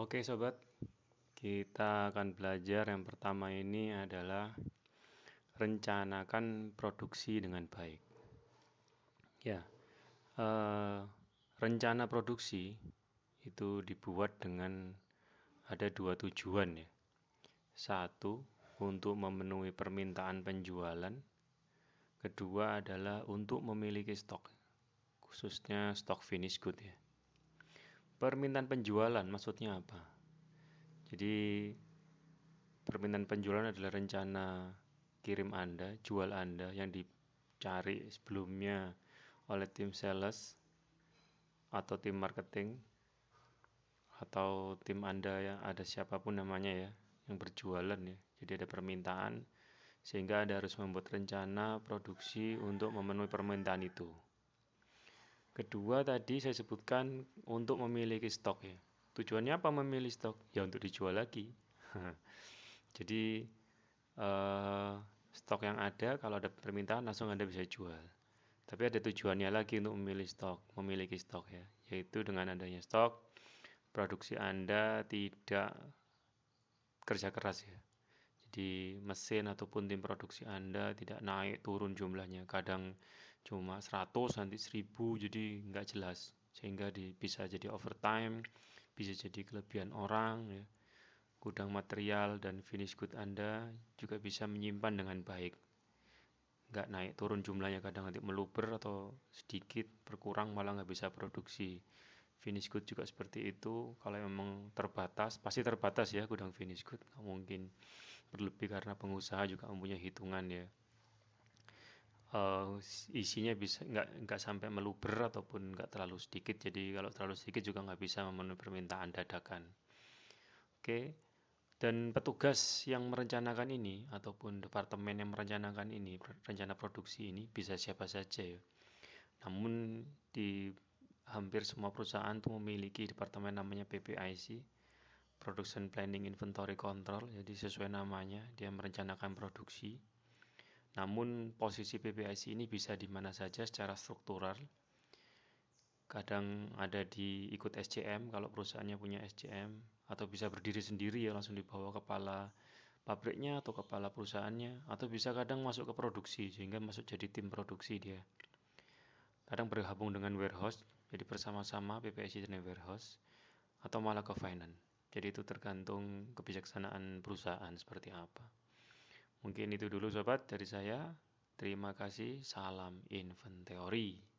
Oke sobat, kita akan belajar yang pertama ini adalah rencanakan produksi dengan baik. Ya, eh, rencana produksi itu dibuat dengan ada dua tujuan ya. Satu, untuk memenuhi permintaan penjualan. Kedua adalah untuk memiliki stok, khususnya stok finish good ya. Permintaan penjualan maksudnya apa? Jadi permintaan penjualan adalah rencana kirim Anda, jual Anda yang dicari sebelumnya oleh tim sales atau tim marketing atau tim Anda yang ada siapa pun namanya ya yang berjualan ya. Jadi ada permintaan sehingga Anda harus membuat rencana produksi untuk memenuhi permintaan itu. Kedua tadi saya sebutkan untuk memiliki stok ya. Tujuannya apa memilih stok? Ya untuk dijual lagi. Jadi eh, stok yang ada kalau ada permintaan langsung Anda bisa jual. Tapi ada tujuannya lagi untuk memilih stok, memiliki stok ya, yaitu dengan adanya stok produksi Anda tidak kerja keras ya. Jadi mesin ataupun tim produksi Anda tidak naik turun jumlahnya. Kadang cuma 100 nanti 1000 jadi nggak jelas. Sehingga di, bisa jadi overtime bisa jadi kelebihan orang ya. gudang material dan finish good Anda juga bisa menyimpan dengan baik. Nggak naik turun jumlahnya kadang nanti meluber atau sedikit berkurang malah nggak bisa produksi. Finish good juga seperti itu. Kalau memang terbatas pasti terbatas ya gudang finish good. Nggak mungkin berlebih karena pengusaha juga mempunyai hitungan ya uh, isinya bisa nggak nggak sampai meluber ataupun nggak terlalu sedikit. Jadi kalau terlalu sedikit juga nggak bisa memenuhi permintaan dadakan. Oke. Dan petugas yang merencanakan ini ataupun departemen yang merencanakan ini rencana produksi ini bisa siapa saja ya. Namun di hampir semua perusahaan itu memiliki departemen namanya PPIC Production Planning Inventory Control. Jadi sesuai namanya dia merencanakan produksi namun posisi PPIC ini bisa di mana saja secara struktural. Kadang ada di ikut SCM kalau perusahaannya punya SCM atau bisa berdiri sendiri ya langsung dibawa kepala pabriknya atau kepala perusahaannya atau bisa kadang masuk ke produksi sehingga masuk jadi tim produksi dia. Kadang bergabung dengan warehouse jadi bersama-sama PPIC dan warehouse atau malah ke finance. Jadi itu tergantung kebijaksanaan perusahaan seperti apa. Mungkin itu dulu sobat dari saya. Terima kasih. Salam Inventory.